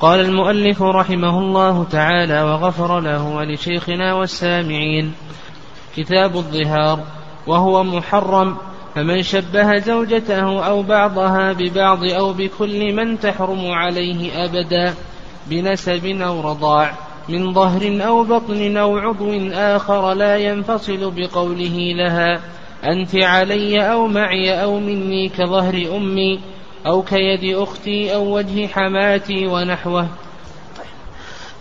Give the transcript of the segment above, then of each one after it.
قال المؤلف رحمه الله تعالى وغفر له ولشيخنا والسامعين. كتاب الظهار وهو محرم فمن شبه زوجته أو بعضها ببعض أو بكل من تحرم عليه أبدا بنسب أو رضاع من ظهر أو بطن أو عضو آخر لا ينفصل بقوله لها أنت علي أو معي أو مني كظهر أمي أو كيد أختي أو وجه حماتي ونحوه.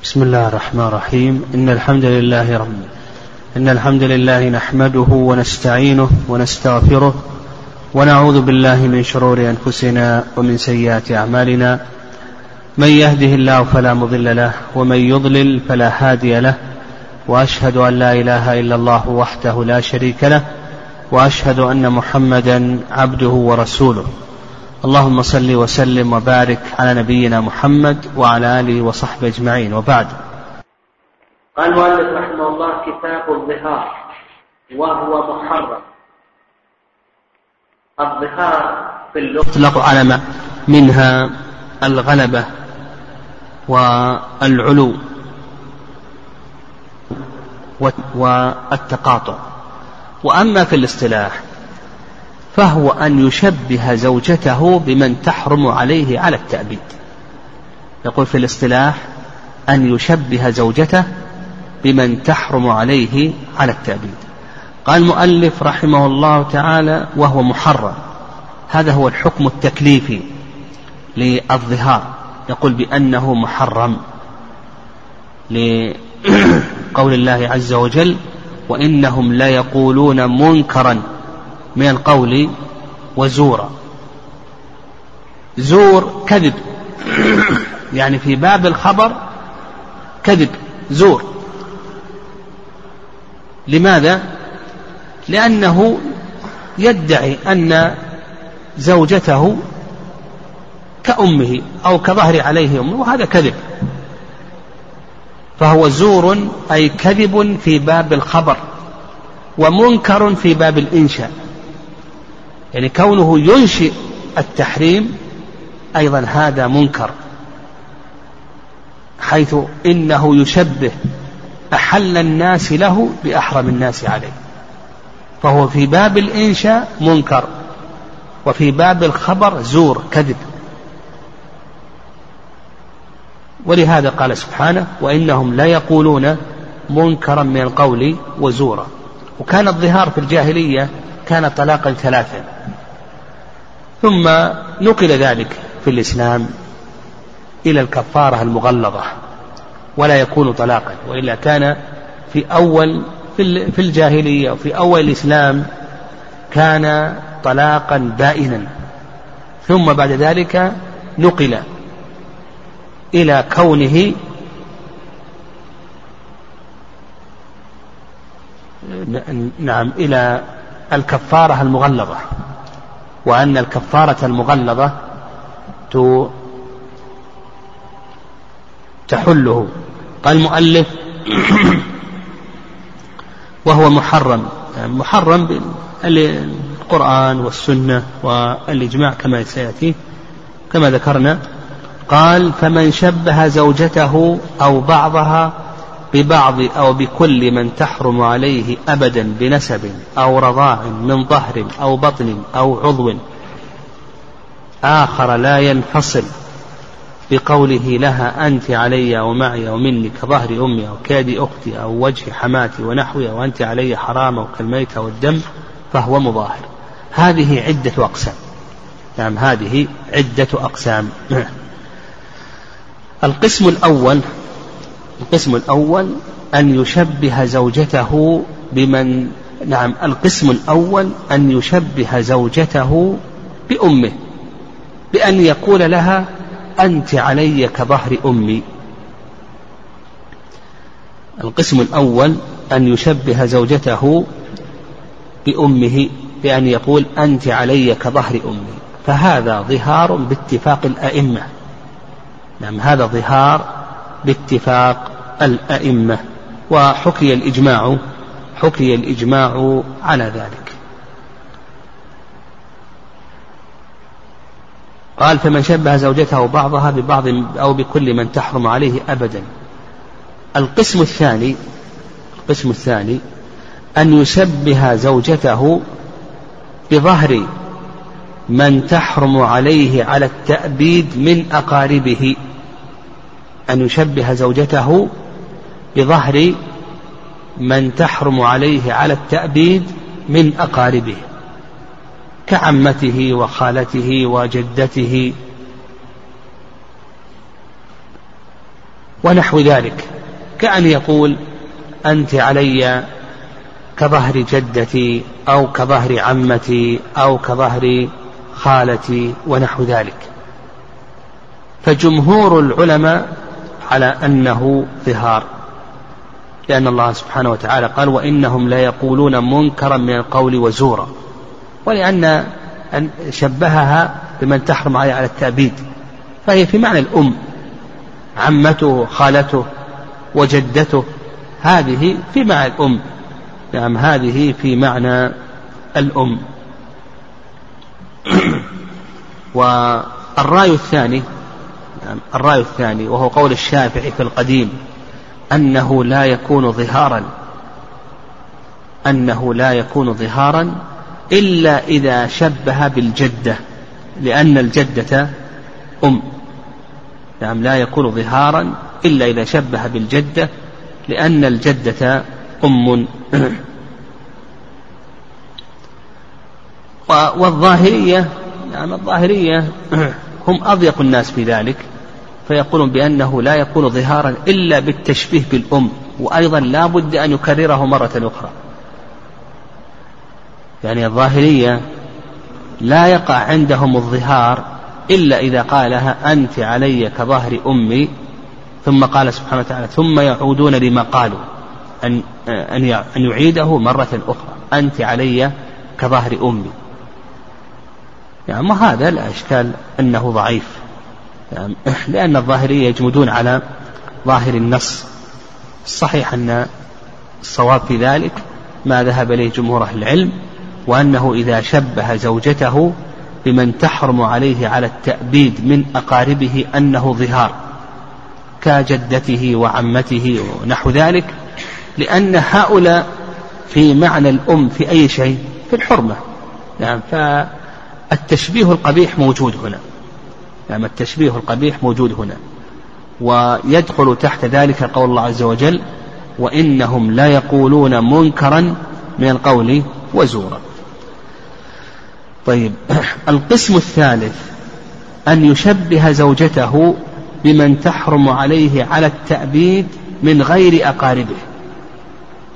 بسم الله الرحمن الرحيم. إن الحمد لله رب إن الحمد لله نحمده ونستعينه ونستغفره ونعوذ بالله من شرور أنفسنا ومن سيئات أعمالنا. من يهده الله فلا مضل له ومن يضلل فلا هادي له. وأشهد أن لا إله إلا الله وحده لا شريك له. وأشهد أن محمدا عبده ورسوله. اللهم صل وسلم وبارك على نبينا محمد وعلى آله وصحبه أجمعين. وبعد. قال المؤلف رحمه الله كتاب الظهار وهو محرم. الظهار في اللغة يطلق على منها الغلبة والعلو والتقاطع. وأما في الاصطلاح فهو أن يشبه زوجته بمن تحرم عليه على التأبيد. يقول في الاصطلاح أن يشبه زوجته بمن تحرم عليه على التأبيد. قال المؤلف رحمه الله تعالى وهو محرم. هذا هو الحكم التكليفي للظهار. يقول بأنه محرم. لقول الله عز وجل وإنهم ليقولون منكرا من القول وزورا زور كذب. يعني في باب الخبر كذب زور. لماذا؟ لأنه يدعي أن زوجته كأمه أو كظهر عليه أمه وهذا كذب. فهو زور أي كذب في باب الخبر ومنكر في باب الإنشاء. يعني كونه ينشئ التحريم أيضا هذا منكر حيث إنه يشبه أحل الناس له بأحرم الناس عليه. فهو في باب الإنشاء منكر وفي باب الخبر زور كذب. ولهذا قال سبحانه وإنهم لا يقولون منكرا من القول وزورا. وكان الظهار في الجاهلية كان طلاقا ثلاثا. ثم نقل ذلك في الإسلام إلى الكفارة المغلظة ولا يكون طلاقا وإلا كان في أول في الجاهلية وفي أول الإسلام كان طلاقا بائنا ثم بعد ذلك نقل إلى كونه نعم إلى الكفارة المغلظة. وأن الكفارة المغلظة تحله. قال المؤلف وهو محرم. محرم بالقرآن والسنة والإجماع كما سيأتي كما ذكرنا. قال فمن شبه زوجته أو بعضها ببعض أو بكل من تحرم عليه أبدا بنسب أو رضاع من ظهر أو بطن أو عضو آخر لا ينفصل بقوله لها أنت علي أو معي أو مني كظهر أمي أو كاد أختي أو وجه حماتي ونحوها وأنت علي حرام أو كالميت أو الدم فهو مظاهر. هذه عدة أقسام. نعم هذه عدة أقسام. القسم الأول القسم الأول أن يشبه زوجته بمن نعم القسم الأول أن يشبه زوجته بأمه بأن يقول لها أنت علي كظهر أمي. القسم الأول أن يشبه زوجته بأمه بأن يقول أنت علي كظهر أمي. فهذا ظهار باتفاق الأئمة. نعم هذا ظهار باتفاق الأئمة وحكي الإجماع حكي الإجماع على ذلك. قال فمن شبه زوجته بعضها ببعض أو بكل من تحرم عليه أبدا. القسم الثاني القسم الثاني أن يشبه زوجته بظهر من تحرم عليه على التأبيد من أقاربه. أن يشبه زوجته بظهر من تحرم عليه على التأبيد من أقاربه كعمته وخالته وجدته. ونحو ذلك كأن يقول أنت علي كظهر جدتي أو كظهر عمتي أو كظهر خالتي ونحو ذلك. فجمهور العلماء على أنه ظهار. لأن الله سبحانه وتعالى قال وإنهم ليقولون منكرا من القول وزورا. ولأن أن شبهها بمن تحرم عليه على التأبيد. فهي في معنى الأم. عمته خالته وجدته. هذه في معنى الأم. نعم هذه في معنى الأم. والرأي الثاني نعم الرأي الثاني وهو قول الشافعي في القديم أنه لا يكون ظهارا. أنه لا يكون ظهارا إلا إذا شبه بالجدة لأن الجدة أم. نعم لا يكون ظهارا إلا إذا شبه بالجدة لأن الجدة أم. والظاهرية نعم الظاهرية هم أضيق الناس في ذلك. فيقولون بأنه لا يكون ظهارا إلا بالتشبيه بالأم وأيضا لا بد أن يكرره مرة أخرى. يعني الظاهرية لا يقع عندهم الظهار إلا إذا قالها أنت علي كظهر أمي ثم قال سبحانه وتعالى ثم يعودون لما قالوا أن أن يعيده مرة أخرى أنت علي كظهر أمي. يعني هذا لا إشكال أنه ضعيف. لأن الظاهرية يجمدون على ظاهر النص. الصحيح أن الصواب في ذلك ما ذهب إليه جمهور أهل العلم وأنه إذا شبه زوجته بمن تحرم عليه على التأبيد من أقاربه أنه ظهار كجدته وعمته ونحو ذلك لأن هؤلاء في معنى الأم في أي شيء في الحرمة. نعم فالتشبيه القبيح موجود هنا. نعم التشبيه القبيح موجود هنا. ويدخل تحت ذلك قول الله عز وجل وإنهم لا يقولون منكرا من القول وزورا. طيب القسم الثالث أن يشبه زوجته بمن تحرم عليه على التأبيد من غير أقاربه.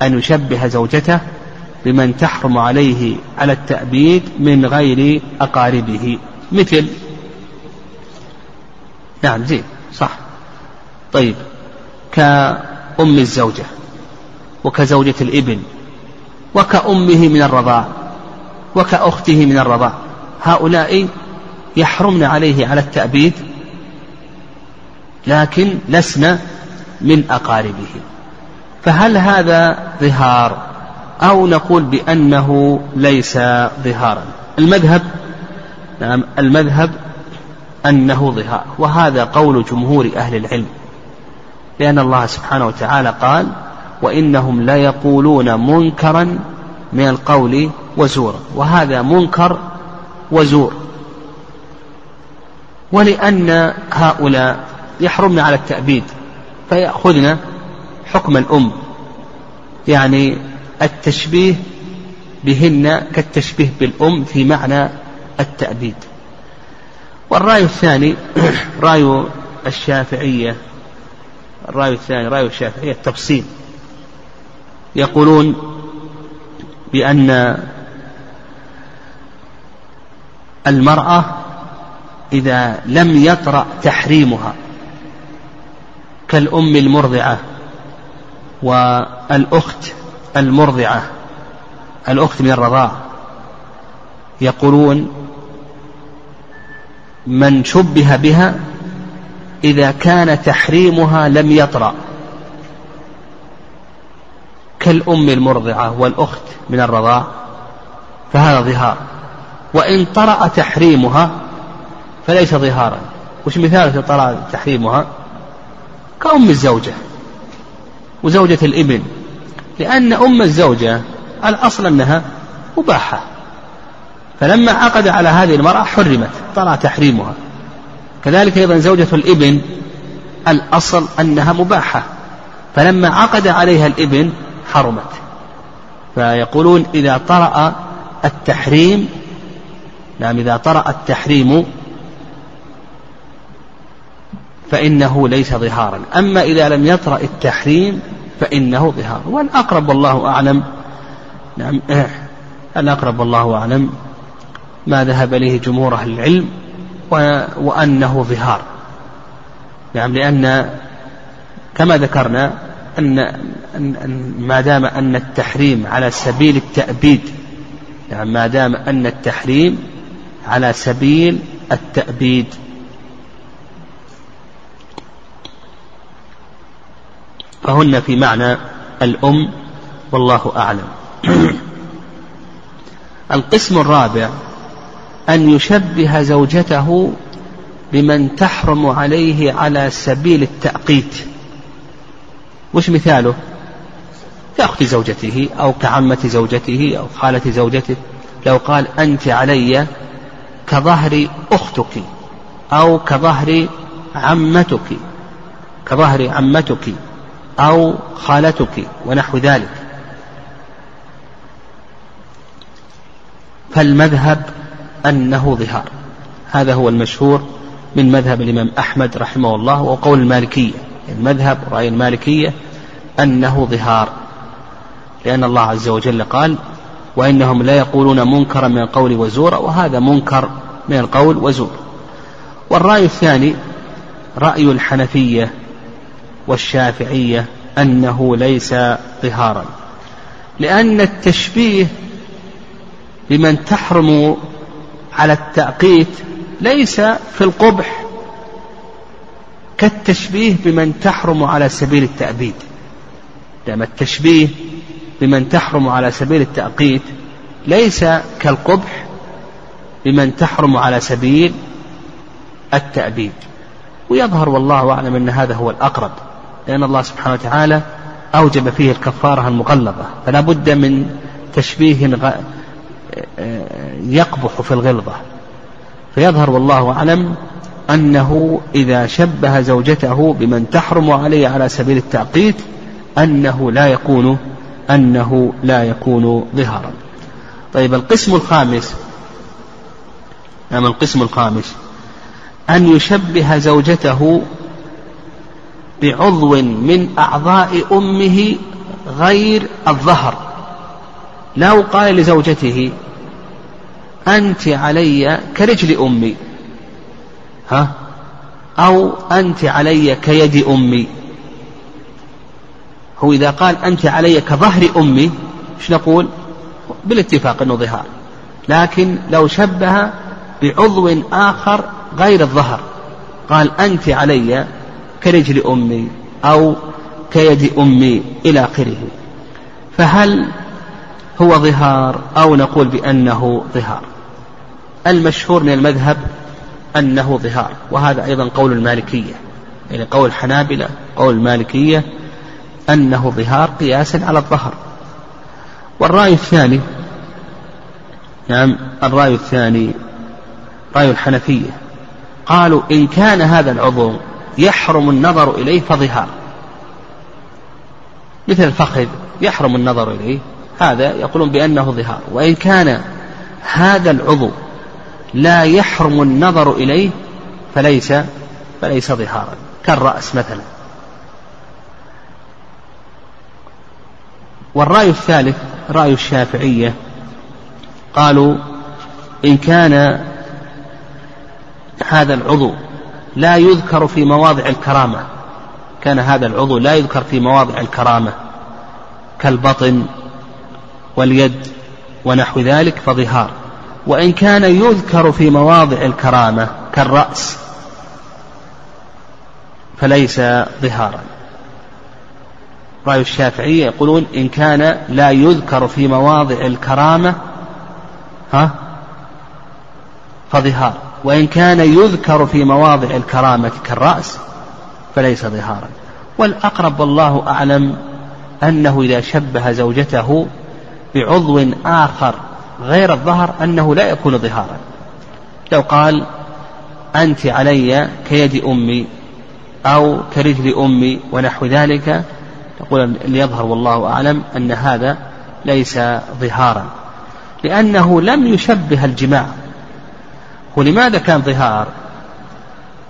أن يشبه زوجته بمن تحرم عليه على التأبيد من غير أقاربه. مثل نعم زين صح. طيب كأم الزوجة وكزوجة الإبن وكأمه من الرضاع وكأخته من الرضاع هؤلاء يحرمن عليه على التأبيد لكن لسن من أقاربه. فهل هذا ظهار؟ أو نقول بأنه ليس ظهارا. المذهب نعم المذهب أنه ظهار. وهذا قول جمهور أهل العلم. لأن الله سبحانه وتعالى قال وإنهم ليقولون منكرا من القول وزورا وهذا منكر وزور. ولأن هؤلاء يحرمن على التأبيد فيأخذن حكم الأم. يعني التشبيه بهن كالتشبيه بالأم في معنى التأبيد. والرأي الثاني رأي الشافعية الرأي الثاني رأي الشافعية التفصيل. يقولون بأن المرأة إذا لم يطرأ تحريمها كالأم المرضعة والأخت المرضعة الأخت من الرضاع يقولون من شبه بها إذا كان تحريمها لم يطرأ. كالأم المرضعة والأخت من الرضاع فهذا ظهار. وإن طرأ تحريمها فليس ظهارا. وش مثال طلاق تحريمها؟ كأم الزوجة وزوجة الابن لأن أم الزوجة الأصل أنها مباحة. فلما عقد على هذه المرأة حرمت طلع تحريمها. كذلك أيضا زوجة الإبن الأصل أنها مباحة. فلما عقد عليها الإبن حرمت. فيقولون إذا طرأ التحريم نعم إذا طرأ التحريم فإنه ليس ظهارا. أما إذا لم يطرأ التحريم فإنه ظهار والأقرب والله أعلم نعم الأقرب والله أعلم ما ذهب إليه جمهور أهل العلم وأنه ظهار نعم لأن كما ذكرنا أن ما دام أن التحريم على سبيل التأبيد يعني ما دام أن التحريم على سبيل التأبيد. فهن في معنى الأم والله أعلم. القسم الرابع أن يشبه زوجته بمن تحرم عليه على سبيل التأقيت. وش مثاله؟ كأخت زوجته أو كعمة زوجته أو خالة زوجته. لو قال أنت علي كظهر أختك أو كظهر عمتك كظهر عمتك أو خالتك ونحو ذلك. فالمذهب أنه ظهار. هذا هو المشهور من مذهب الإمام أحمد رحمه الله وقول المالكية. المذهب رأي المالكية أنه ظهار. لأن الله عز وجل قال وإنهم لا يقولون منكرا من القول وزورا وهذا منكر من القول وزور. والرأي الثاني رأي الحنفية والشافعية أنه ليس ظهارا. لأن التشبيه بمن تحرم على التأقيت ليس في القبح كالتشبيه بمن تحرم على سبيل التأبيد. لأن التشبيه بمن تحرم على سبيل التأقيت ليس كالقبح بمن تحرم على سبيل التأبيد. ويظهر والله أعلم أن هذا هو الأقرب لأن الله سبحانه وتعالى أوجب فيه الكفارة المغلظة. فلا بد من تشبيه يقبح في الغلظة فيظهر والله أعلم أنه إذا شبه زوجته بمن تحرم عليه على سبيل التعقيد أنه لا يكون أنه لا يكون ظهارا. طيب القسم الخامس نعم القسم الخامس أن يشبه زوجته بعضو من أعضاء أمه غير الظهر. لو قال لزوجته أنت علي كرجل أمي. ها؟ أو أنت علي كيد أمي. هو إذا قال أنت علي كظهر أمي إيش نقول؟ بالاتفاق أنه ظهار. لكن لو شبه بعضو آخر غير الظهر. قال أنت علي كرجل أمي أو كيد أمي إلى آخره. فهل هو ظهار أو نقول بأنه ظهار؟ المشهور من المذهب أنه ظهار وهذا أيضا قول المالكية يعني قول الحنابلة قول المالكية أنه ظهار قياسا على الظهر. والرأي الثاني نعم الرأي الثاني رأي الحنفية قالوا إن كان هذا العضو يحرم النظر إليه فظهار. مثل الفخذ يحرم النظر إليه هذا يقولون بأنه ظهار. وإن كان هذا العضو لا يحرم النظر إليه فليس فليس ظهارا. كالرأس مثلا. والرأي الثالث رأي الشافعية. قالوا إن كان هذا العضو لا يذكر في مواضع الكرامة. كان هذا العضو لا يذكر في مواضع الكرامة. كالبطن واليد ونحو ذلك فظهار. وإن كان يذكر في مواضع الكرامة كالرأس فليس ظهارا. رأي الشافعية يقولون إن كان لا يذكر في مواضع الكرامة ها فظهار. وإن كان يذكر في مواضع الكرامة كالرأس فليس ظهارا. والأقرب والله أعلم أنه إذا شبه زوجته بعضو آخر غير الظهر أنه لا يكون ظهارا. لو قال أنت علي كيد أمي أو كرجل أمي ونحو ذلك يقول ليظهر والله أعلم أن هذا ليس ظهارا. لأنه لم يشبه الجماع. ولماذا كان ظهار؟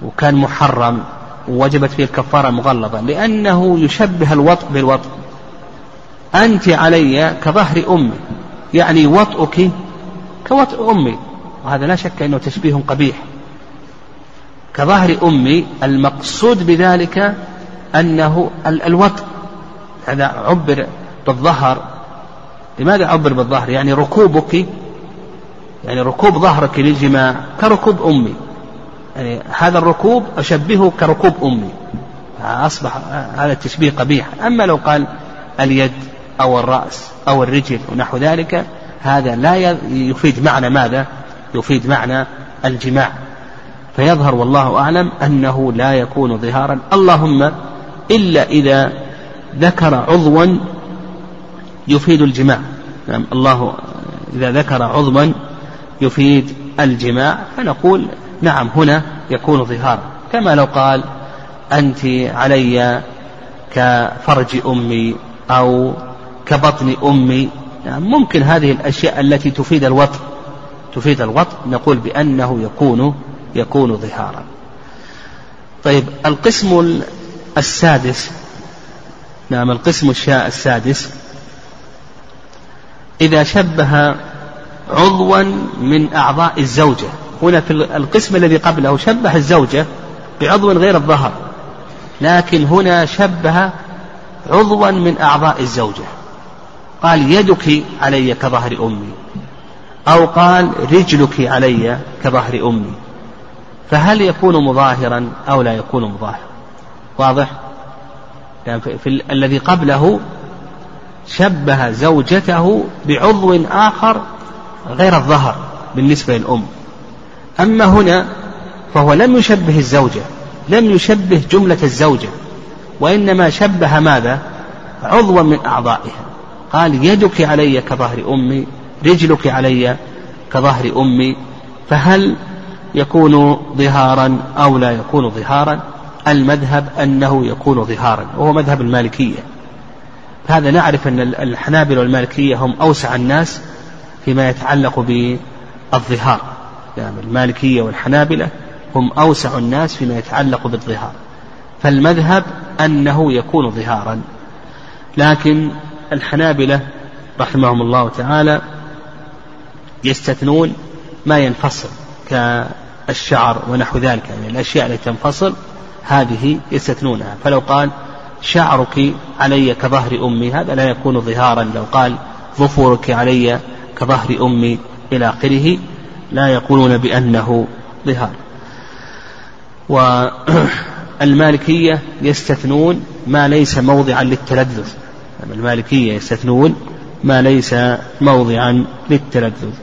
وكان محرم ووجبت فيه الكفارة مغلظة. لأنه يشبه الوطء بالوطء أنت علي كظهر أمي. يعني وطئك كوطئ أمي. وهذا لا شك أنه تشبيه قبيح. كظهر أمي المقصود بذلك أنه الوطء هذا عبر بالظهر. لماذا عبر بالظهر؟ يعني ركوبك يعني ركوب ظهرك للجماع كركوب أمي. يعني هذا الركوب أشبهه كركوب أمي. أصبح هذا التشبيه قبيح. أما لو قال اليد أو الرأس أو الرجل ونحو ذلك هذا لا يفيد معنى ماذا؟ يفيد معنى الجماع. فيظهر والله أعلم أنه لا يكون ظهارا. اللهم إلا إذا ذكر عضوا يفيد الجماع. نعم الله إذا ذكر عضوا يفيد الجماع فنقول نعم هنا يكون ظهارا. كما لو قال أنت علي كفرج أمي أو كبطن أمي. يعني ممكن هذه الأشياء التي تفيد الوطء تفيد الوطء نقول بأنه يكون يكون ظهارا. طيب القسم السادس. نعم القسم السادس. إذا شبه عضوا من أعضاء الزوجة. هنا في القسم الذي قبله شبه الزوجة بعضو غير الظهر. لكن هنا شبه عضوا من أعضاء الزوجة. قال يدك علي كظهر أمي. أو قال رجلك علي كظهر أمي. فهل يكون مظاهرا أو لا يكون مظاهرا؟ واضح؟ يعني في, الذي قبله شبه زوجته بعضو آخر غير الظهر بالنسبة للأم. أما هنا فهو لم يشبه الزوجة لم يشبه جملة الزوجة وإنما شبه ماذا؟ عضوا من أعضائها. قال يدك علي كظهر أمي رجلك علي كظهر أمي فهل يكون ظهارا أو لا يكون ظهارا؟ المذهب أنه يكون ظهارا وهو مذهب المالكية. هذا نعرف أن الحنابلة والمالكية هم أوسع الناس فيما يتعلق بالظهار. يعني المالكية والحنابلة هم أوسع الناس فيما يتعلق بالظهار. فالمذهب أنه يكون ظهارا. لكن الحنابلة رحمهم الله تعالى يستثنون ما ينفصل كالشعر ونحو ذلك يعني الأشياء التي تنفصل هذه يستثنونها. فلو قال شعرك علي كظهر أمي هذا لا يكون ظهارا لو قال ظفرك علي كظهر أمي إلى آخره لا يقولون بأنه ظهار. والمالكية يستثنون ما ليس موضعا للتلذذ. المالكية يستثنون ما ليس موضعا للتلذذ.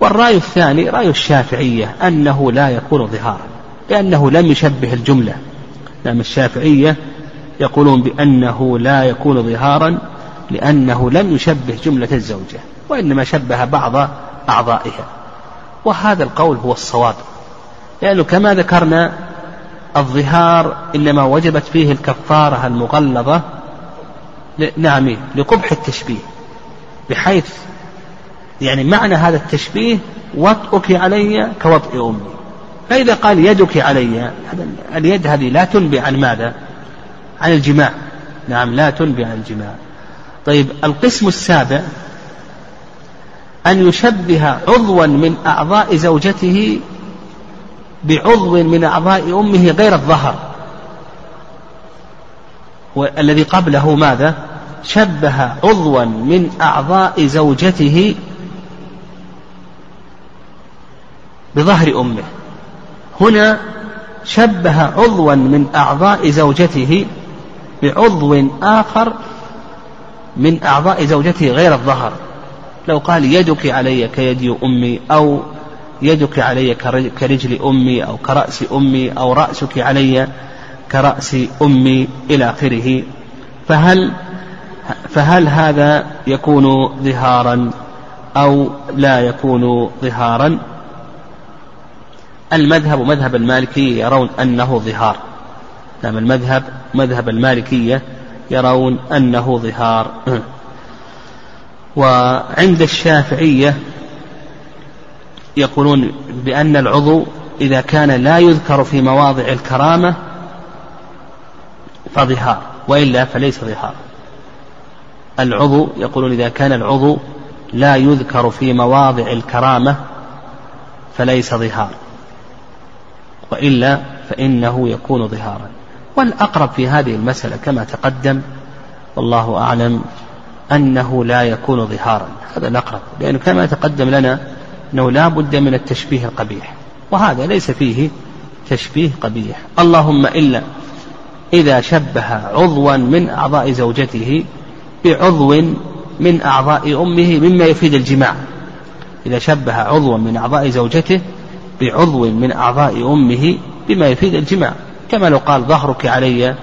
والرأي الثاني رأي الشافعية أنه لا يكون ظهارا لأنه لم يشبه الجملة. نعم الشافعية يقولون بأنه لا يكون ظهارا لأنه لم يشبه جملة الزوجة وإنما شبه بعض أعضائها. وهذا القول هو الصواب لأنه كما ذكرنا الظهار إنما وجبت فيه الكفارة المغلظة نعم لقبح التشبيه. بحيث يعني معنى هذا التشبيه وطئك علي كوطئ أمي. فإذا قال يدك علي اليد هذه لا تنبي عن ماذا؟ عن الجماع. نعم لا تنبي عن الجماع. طيب القسم السابع أن يشبه عضوا من أعضاء زوجته بعضو من أعضاء أمه غير الظهر. والذي قبله ماذا؟ شبه عضوا من أعضاء زوجته بظهر أمه. هنا شبه عضوا من أعضاء زوجته بعضو آخر من أعضاء زوجته غير الظهر. لو قال يدك علي كيد أمي أو يدك علي كرجل أمي أو كرأس أمي أو رأسك علي كرأس أمي إلى آخره. فهل فهل هذا يكون ظهارا أو لا يكون ظهارا؟ المذهب مذهب المالكية يرون أنه ظهار. نعم المذهب مذهب المالكية يرون أنه ظهار. وعند الشافعية يقولون بأن العضو إذا كان لا يذكر في مواضع الكرامة فظهار وإلا فليس ظهار. العضو يقولون إذا كان العضو لا يذكر في مواضع الكرامة فليس ظهار وإلا فإنه يكون ظهارا. والأقرب في هذه المسألة كما تقدم والله أعلم أنه لا يكون ظهارا. هذا الأقرب لأنه كما تقدم لنا أنه لا بد من التشبيه القبيح وهذا ليس فيه تشبيه قبيح. اللهم إلا إذا شبه عضوا من أعضاء زوجته بعضو من أعضاء أمه مما يفيد الجماع. إذا شبه عضوا من أعضاء زوجته بعضو من أعضاء أمه بما يفيد الجماع. كما لو قال ظهرك علي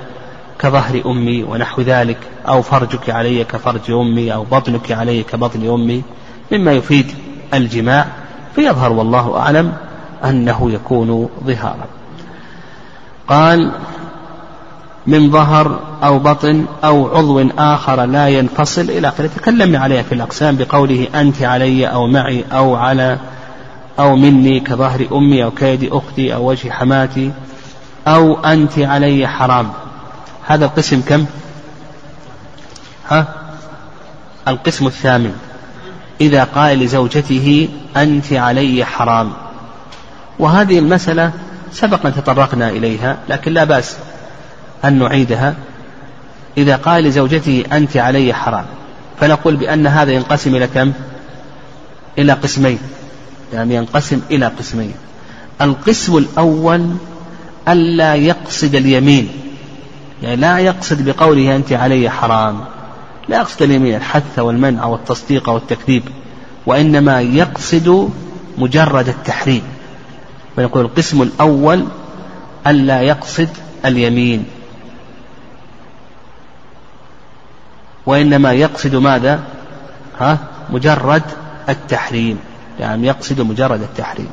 كظهر أمي ونحو ذلك أو فرجك علي كفرج أمي أو بطنك علي كبطن أمي مما يفيد الجماع. فيظهر والله أعلم أنه يكون ظهارا. قال من ظهر أو بطن أو عضو آخر لا ينفصل إلى آخره. تكلمنا عليها في الأقسام بقوله أنت علي أو معي أو على أو مني كظهر أمي أو كيد أختي أو وجه حماتي أو أنت علي حرام. هذا القسم كم؟ ها؟ القسم الثامن. إذا قال لزوجته أنت علي حرام. وهذه المسألة سبق أن تطرقنا إليها لكن لا بأس. أن نعيدها. إذا قال لزوجته أنت علي حرام فنقول بأن هذا ينقسم إلى كم؟ إلى قسمين. يعني ينقسم إلى قسمين. القسم الأول ألا يقصد اليمين. يعني لا يقصد بقوله أنت علي حرام. لا يقصد اليمين الحث والمنع والتصديق والتكذيب. وإنما يقصد مجرد التحريم. ويقول القسم الأول ألا يقصد اليمين. وإنما يقصد ماذا؟ ها؟ مجرد التحريم يعني يقصد مجرد التحريم.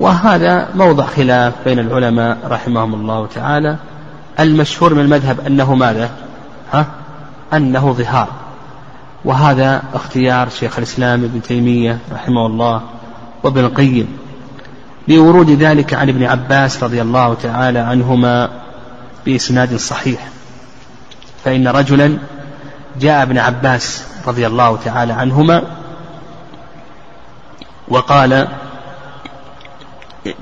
وهذا موضع خلاف بين العلماء رحمهم الله تعالى. المشهور من المذهب أنه ماذا؟ ها؟ أنه ظهار. وهذا اختيار شيخ الإسلام ابن تيمية رحمه الله وابن القيم. لورود ذلك عن ابن عباس رضي الله تعالى عنهما بإسناد صحيح. فإن رجلا جاء ابن عباس رضي الله تعالى عنهما وقال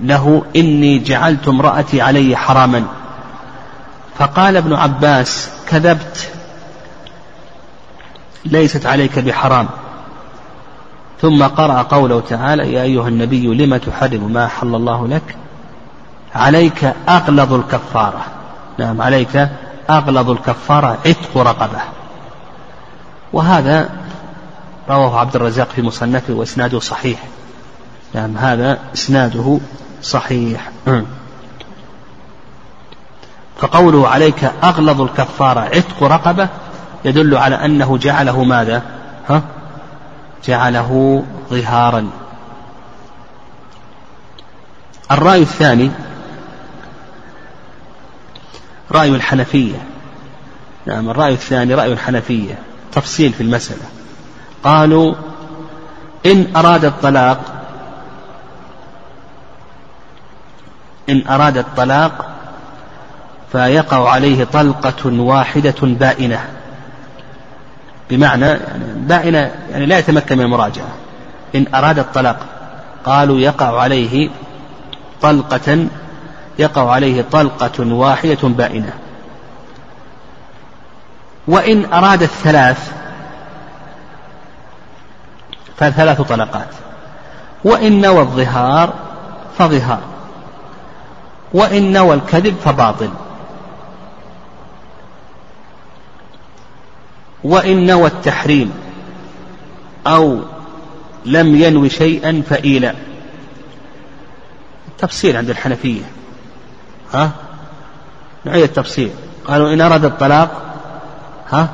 له إني جعلت امرأتي علي حراما. فقال ابن عباس كذبت ليست عليك بحرام. ثم قرأ قوله تعالى يا أيها النبي لم تحرم ما حل الله لك؟ عليك أغلظ الكفارة. نعم عليك أغلظ الكفارة عتق رقبة. وهذا رواه عبد الرزاق في مصنفه وإسناده صحيح. نعم هذا إسناده صحيح. فقوله عليك أغلظ الكفارة عتق رقبة يدل على أنه جعله ماذا؟ ها؟ جعله ظهارا. الرأي الثاني رأي الحنفية. نعم الرأي الثاني رأي الحنفية. تفصيل في المسألة. قالوا إن أراد الطلاق إن أراد الطلاق فيقع عليه طلقة واحدة بائنة. بمعنى يعني بائنة يعني لا يتمكن من المراجعة. إن أراد الطلاق قالوا يقع عليه طلقة يقع عليه طلقة واحدة بائنة. وإن أراد الثلاث فثلاث طلقات. وإن نوى الظهار فظهار. وإن نوى الكذب فباطل. وإن نوى التحريم أو لم ينوي شيئا فإيلا تفصيل عند الحنفية. ها؟ نوعية التفصيل؟ قالوا إن أراد الطلاق ها؟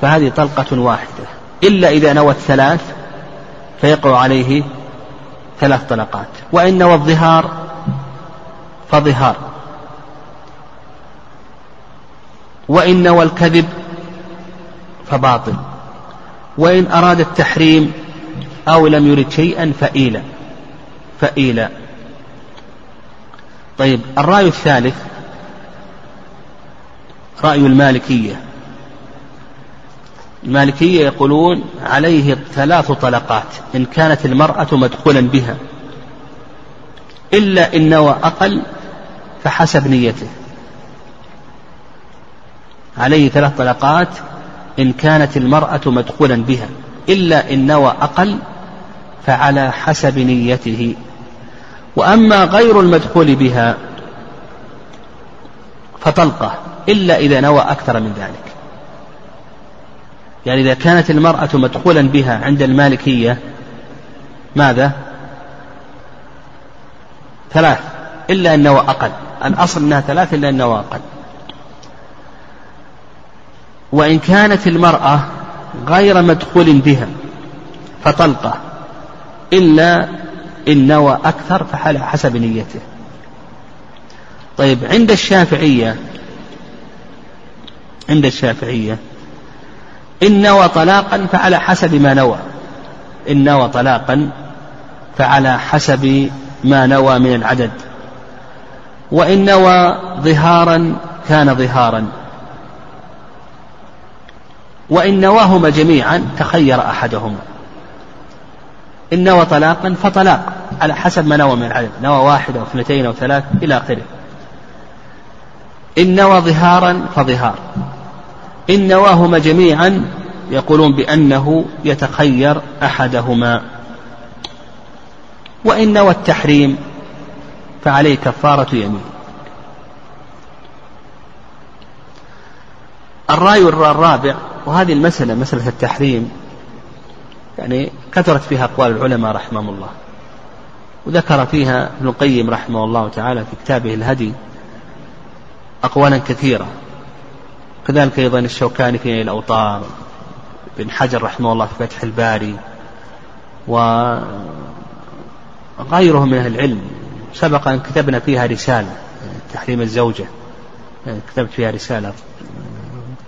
فهذه طلقة واحدة. إلا إذا نوى الثلاث فيقع عليه ثلاث طلقات. وإن نوى الظهار فظهار. وإن نوى الكذب فباطل. وإن أراد التحريم أو لم يرد شيئا فإيلا. فإيلا. طيب الرأي الثالث رأي المالكية. المالكية يقولون عليه ثلاث طلقات إن كانت المرأة مدخولا بها. إلا إن نوى أقل فحسب نيته. عليه ثلاث طلقات إن كانت المرأة مدخولا بها. إلا إن نوى أقل فعلى حسب نيته. وأما غير المدخول بها فطلقة إلا إذا نوى أكثر من ذلك. يعني إذا كانت المرأة مدخولا بها عند المالكية ماذا؟ ثلاث إلا أن نوى أقل. الأصل أنها ثلاث إلا أن نوى أقل. وإن كانت المرأة غير مدخول بها فطلقة إلا إن نوى أكثر فعلى حسب نيته. طيب عند الشافعية عند الشافعية إن نوى طلاقا فعلى حسب ما نوى. إن نوى طلاقا فعلى حسب ما نوى من العدد. وإن نوى ظهارا كان ظهارا. وإن نواهما جميعا تخير أحدهما. إن نوى طلاقا فطلاق على حسب ما نوى من العدد نوى واحد أو اثنتين أو ثلاث إلى آخره. إن نوى ظهارا فظهار. إن نواهما جميعا يقولون بأنه يتخير أحدهما. وإن نوى التحريم فعليه كفارة يمين. الرأي الرابع وهذه المسألة مسألة التحريم يعني كثرت فيها أقوال العلماء رحمهم الله. وذكر فيها ابن القيم رحمه الله تعالى في كتابه الهدي أقوالا كثيرة. كذلك أيضا الشوكاني في الأوطار بن حجر رحمه الله في فتح الباري وغيرهم من أهل العلم. سبق أن كتبنا فيها رسالة تحريم الزوجة. كتبت فيها رسالة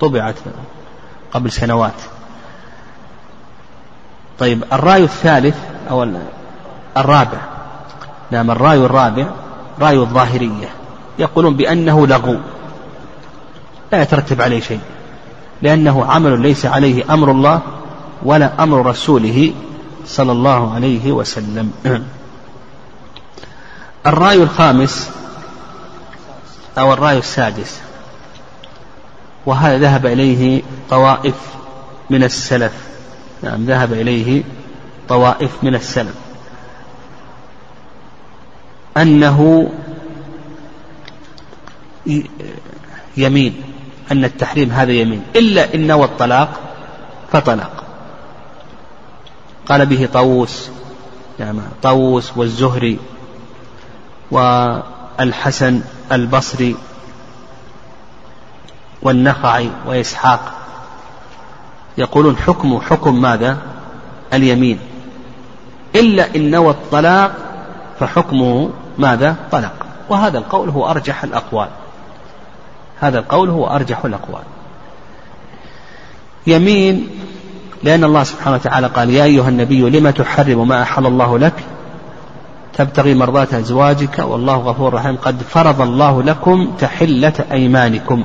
طبعت قبل سنوات. طيب الرأي الثالث أو الرابع. نعم الرأي الرابع رأي الظاهرية. يقولون بأنه لغو. لا يترتب عليه شيء. لأنه عمل ليس عليه أمر الله ولا أمر رسوله صلى الله عليه وسلم. الرأي الخامس أو الرأي السادس. وهذا ذهب إليه طوائف من السلف. نعم ذهب إليه طوائف من السلف أنه يمين أن التحريم هذا يمين إلا إن نوى الطلاق فطلق قال به طاووس نعم طاووس والزهري والحسن البصري والنخعي وإسحاق يقولون حكم حكم ماذا؟ اليمين. إلا إن نوى الطلاق فحكمه ماذا؟ طلق وهذا القول هو أرجح الأقوال. هذا القول هو أرجح الأقوال. يمين لأن الله سبحانه وتعالى قال يا أيها النبي لم تحرم ما أحل الله لك؟ تبتغي مرضات أزواجك والله غفور رحيم. قد فرض الله لكم تحلة أيمانكم.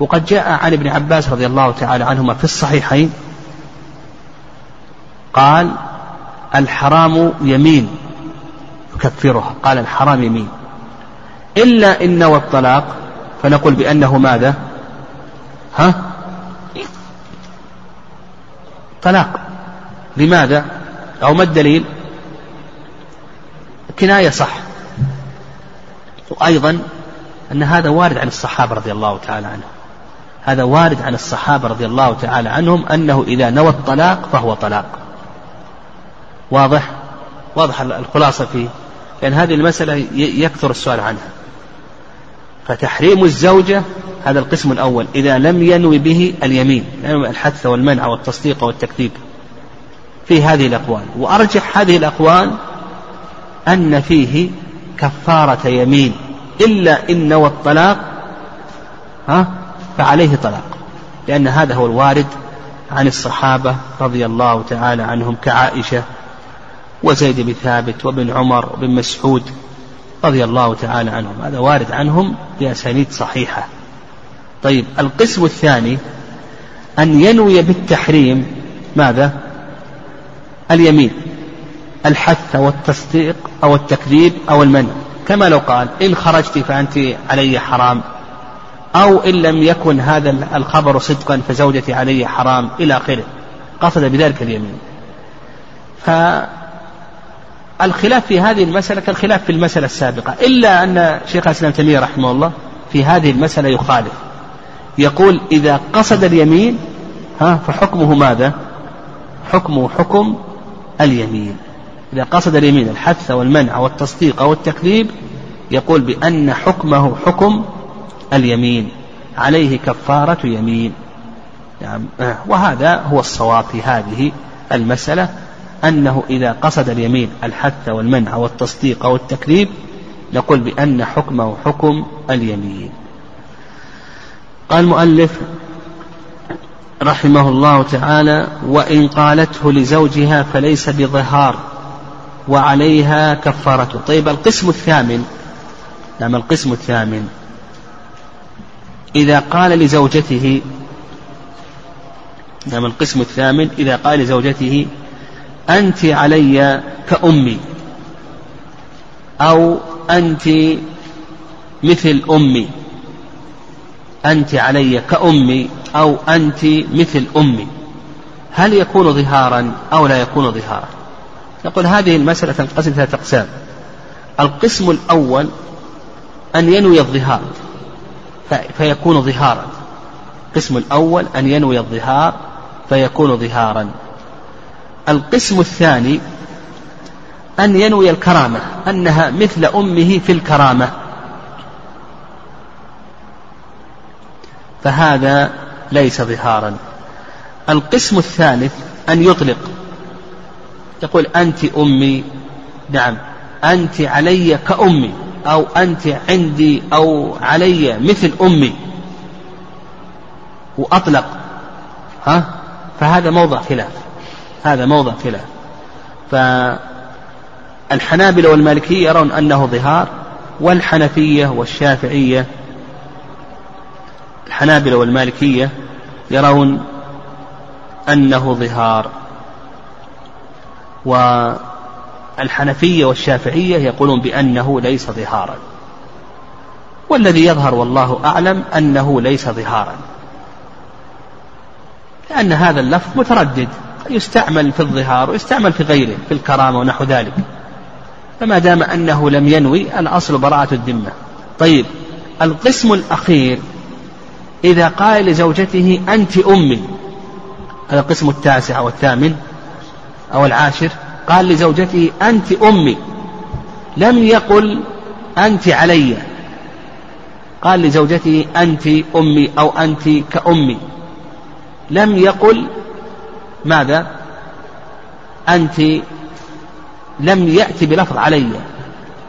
وقد جاء عن ابن عباس رضي الله تعالى عنهما في الصحيحين قال الحرام يمين. يكفرها قال الحرام يمين. إلا إن نوى الطلاق فنقول بأنه ماذا؟ ها؟ طلاق. لماذا؟ أو ما الدليل؟ كناية صح. وأيضا أن هذا وارد عن الصحابة رضي الله تعالى عنهم. هذا وارد عن الصحابة رضي الله تعالى عنهم أنه إذا نوى الطلاق فهو طلاق. واضح؟ واضح الخلاصة فيه. لأن هذه المسألة يكثر السؤال عنها. فتحريم الزوجة هذا القسم الأول. إذا لم ينوي به اليمين الحث والمنع والتصديق والتكذيب. في هذه الأقوال. وأرجح هذه الأقوال أن فيه كفارة يمين. إلا إن نوى الطلاق ها؟ فعليه طلاق لأن هذا هو الوارد عن الصحابة رضي الله تعالى عنهم كعائشة وزيد بن ثابت وابن عمر وابن مسعود رضي الله تعالى عنهم هذا وارد عنهم بأسانيد صحيحة. طيب القسم الثاني أن ينوي بالتحريم ماذا؟ اليمين الحث أو التصديق أو التكذيب أو المنع. كما لو قال إن خرجت فأنت علي حرام. أو إن لم يكن هذا الخبر صدقا فزوجتي علي حرام إلى آخره. قصد بذلك اليمين. فالخلاف في هذه المسألة كالخلاف في المسألة السابقة. إلا أن شيخ الإسلام تيمية رحمه الله في هذه المسألة يخالف. يقول إذا قصد اليمين ها فحكمه ماذا؟ حكمه حكم اليمين. إذا قصد اليمين الحث والمنع والتصديق أو التكذيب يقول بأن حكمه حكم اليمين عليه كفارة يمين يعني وهذا هو الصواب في هذه المسألة أنه إذا قصد اليمين الحث والمنع والتصديق أو التكذيب نقول بأن حكمه حكم اليمين. قال المؤلف رحمه الله تعالى وإن قالته لزوجها فليس بظهار وعليها كفارته طيب القسم الثامن نعم القسم الثامن. إذا قال لزوجته نعم القسم الثامن إذا قال لزوجته أنت علي كأمي أو أنت مثل أمي أنت علي كأمي أو أنت مثل أمي. هل يكون ظهارا أو لا يكون ظهارا؟ نقول هذه المسألة تنقسم ثلاثة أقسام. القسم الأول أن ينوي الظهار. فيكون ظهارا. القسم الأول أن ينوي الظهار فيكون ظهارا. القسم الثاني أن ينوي الكرامة أنها مثل أمه في الكرامة. فهذا ليس ظهارا. القسم الثالث أن يطلق. يقول أنت أمي. نعم. أنت علي كأمي. أو أنت عندي أو علي مثل أمي. وأطلق. ها؟ فهذا موضع خلاف. هذا موضع خلاف. فالحنابلة والمالكية يرون أنه ظهار والحنفية والشافعية الحنابلة والمالكية يرون أنه ظهار. والحنفية والشافعية يقولون بأنه ليس ظهارا. والذي يظهر والله أعلم أنه ليس ظهارا. لأن هذا اللفظ متردد. يستعمل في الظهار ويستعمل في غيره في الكرامة ونحو ذلك. فما دام أنه لم ينوي الأصل براءة الذمة. طيب القسم الأخير إذا قال لزوجته أنت أمي هذا القسم التاسع أو الثامن أو العاشر قال لزوجته أنت أمي. لم يقل أنت علي. قال لزوجته أنت أمي أو أنت كأمي. لم يقل ماذا؟ أنت لم يأتي بلفظ علي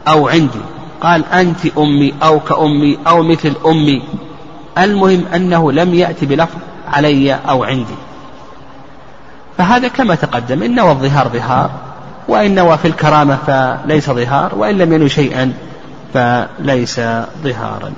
أو عندي. قال أنت أمي أو كأمي أو مثل أمي. المهم أنه لم يأتي بلفظ علي أو عندي. فهذا كما تقدم إن نوى الظهار ظهار. وإن نوى في الكرامة فليس ظهار وإن لم ينو شيئا فليس ظهارا.